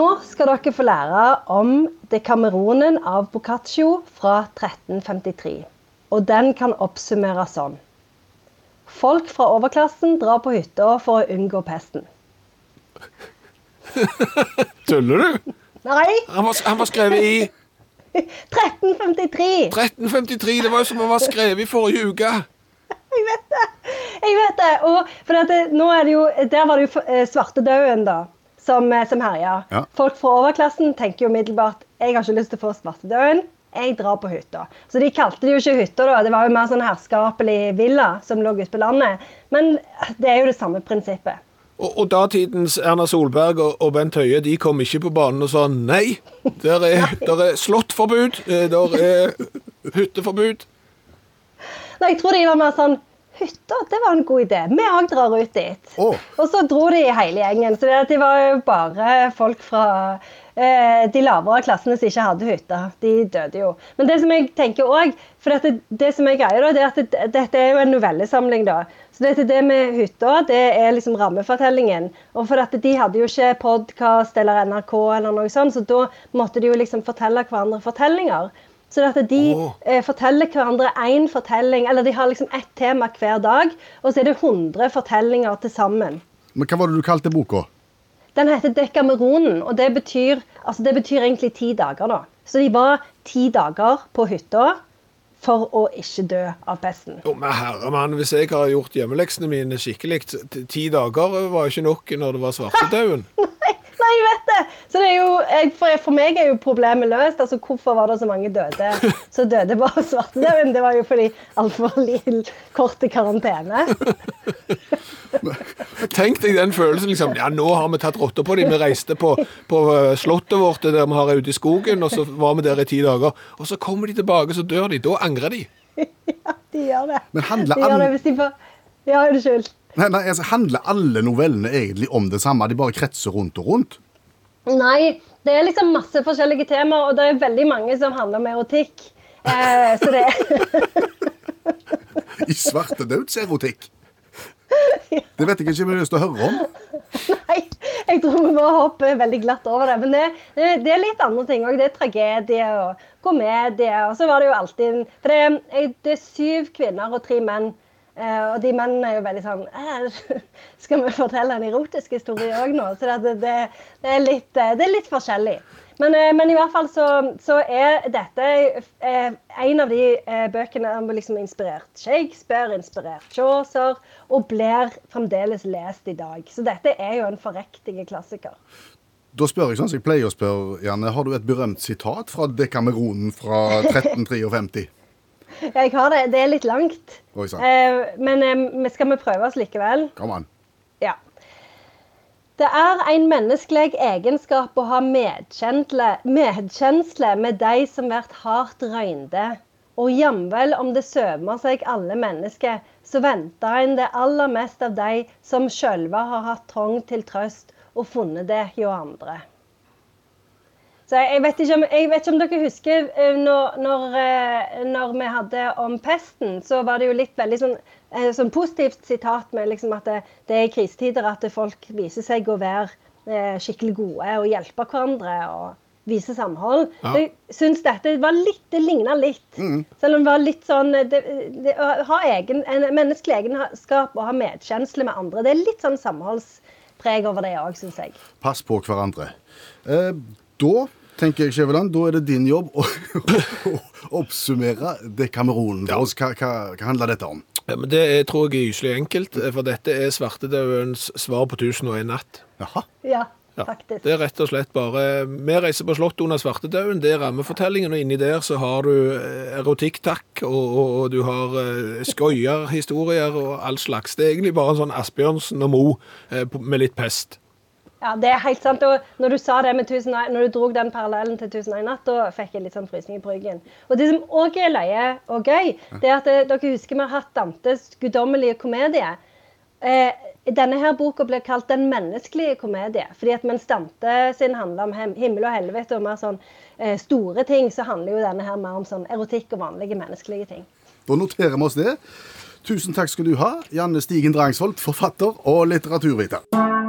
Nå skal dere få lære om Dekameronen av Boccaccio fra 1353. Og den kan oppsummeres sånn. Folk fra overklassen drar på hytta for å unngå pesten. Tuller du? Nei, Han var, han var skrevet i 1353! 1353. Det var jo som han var skrevet i forrige uke. Jeg vet det! Jeg vet det. Og for det, nå er det jo, Der var det jo eh, svartedauden, da, som, eh, som herjer. Ja. Folk fra overklassen tenker jo umiddelbart jeg har ikke lyst til å få svartedauden. Jeg drar på hytta. Så de kalte det jo ikke hytta, da. Det var jo mer sånn herskapelig villa som lå ute på landet. Men det er jo det samme prinsippet. Og, og datidens Erna Solberg og, og Bent Høie de kom ikke på banen og sa nei. Der er, der er slåttforbud, eh, der er hytteforbud. Nei, jeg tror de var mer sånn Hytta, det var en god idé. Vi òg drar ut dit. Oh. Og så dro de hele gjengen. Så det, de var jo bare folk fra eh, de lavere klassene som ikke hadde hytte. De døde jo. Men det som jeg tenker òg For dette, det som er greia, da, det er at det, dette er jo en novellesamling, da. Så dette, det med hytta, det er liksom rammefortellingen. Og for at de hadde jo ikke podkast eller NRK eller noe sånt, så da måtte de jo liksom fortelle hverandre fortellinger. Så at de oh. eh, forteller hverandre én fortelling, eller de har liksom ett tema hver dag, og så er det 100 fortellinger til sammen. Men hva var det du kalte boka? Den heter Dekameronen, og det betyr, altså det betyr egentlig ti dager. da. Så de var ti dager på hytta for å ikke dø av pesten. Jo, men herre mann, hvis jeg har gjort hjemmeleksene mine skikkelig, ti dager var ikke nok når det var svartedauden. Nei, nei, jeg vet det! Så det er jo, for, for meg er jo problemet løst. altså Hvorfor var det så mange døde som døde på svartedauden? Det var jo fordi altfor kort karantene. Tenk deg den følelsen, liksom. Ja, nå har vi tatt rotta på dem. Vi reiste på, på eh, slottet vårt der vi har ute i skogen, og så var vi der i ti dager. Og så kommer de tilbake, så dør de. Da angrer de. Ja, de gjør det. Men handler de gjør det hvis de får Ja, unnskyld. Nei, nei, altså, Handler alle novellene egentlig om det samme? De bare kretser rundt og rundt? Nei, det er liksom masse forskjellige temaer, og det er veldig mange som handler om erotikk. Eh, så det I svartedødserotikk? Det vet jeg ikke om jeg har lyst til å høre om. Nei, jeg tror vi må hoppe veldig glatt over det. Men det, det, er litt andre ting òg. Det er tragedie og komedie. Og så var det jo alltid For det, det er syv kvinner og tre menn. Eh, og de mennene er jo veldig sånn eh, Skal vi fortelle en erotisk historie òg nå? Så det, det, det, er litt, eh, det er litt forskjellig. Men, eh, men i hvert fall så, så er dette eh, en av de bøkene som liksom inspirert Shakespeare, inspirert Chaucer, og blir fremdeles lest i dag. Så dette er jo en forrektig klassiker. Da spør jeg sånn som jeg pleier å spørre, Janne. Har du et berømt sitat fra Dekameronen fra 1353? Jeg har det. Det er litt langt. Oi. Eh, men eh, vi skal vi prøve oss likevel? Kom an. Ja. Det er en menneskelig egenskap å ha medkjensle med de som blir hardt røynde. Og jamvel om det sømer seg alle mennesker, så venter en det aller mest av de som sjølve har hatt trang til trøst og funnet det hjå andre. Så jeg vet om, jeg vet ikke om dere husker eh, når, når, eh, når vi hadde om pesten, så var det jo litt veldig sånn, eh, sånn positivt sitat med liksom at det, det er i krisetider at folk viser seg å være skikkelig gode og hjelpe hverandre og vise samhold. Ja. Jeg syns dette var litt, det ligna litt. Selv om det var litt sånn det, det, Å ha egen, en menneskelig egenskap og ha medkjensle med andre, det er litt sånn samholdspreg over det òg, syns jeg. Pass på hverandre. Eh, da tenker jeg, Skjæveland, da er det din jobb å, å oppsummere Dekameronen for oss. Hva, hva, hva handler dette om? Ja, men det er, tror jeg er gyselig enkelt, eh, for dette er svartedaudens svar på 1001 natt. Jaha. Ja, Ja. Det er rett og slett bare Vi reiser på slottet under svartedauden. Det er rammefortellingen, og inni der så har du erotikk, takk, og, og, og du har skøyer, historier og all slags. Det er egentlig bare en sånn Asbjørnsen og Mo eh, med litt pest. Ja, det er helt sant. Og når du sa det med 1000, når du dro den parallellen til 1001 natt, da fikk jeg litt sånn frysning i ryggen. Og det som òg er løye og gøy, det er at eh, dere husker vi har hatt Dantes guddommelige komedie. Eh, denne her boka blir kalt Den menneskelige komedie. fordi at mens Dante sin handler om himmel og helvete og mer sånn eh, store ting, så handler jo denne her mer om sånn erotikk og vanlige menneskelige ting. Da noterer vi oss det. Tusen takk skal du ha, Janne Stigen Drangsvold, forfatter og litteraturviter.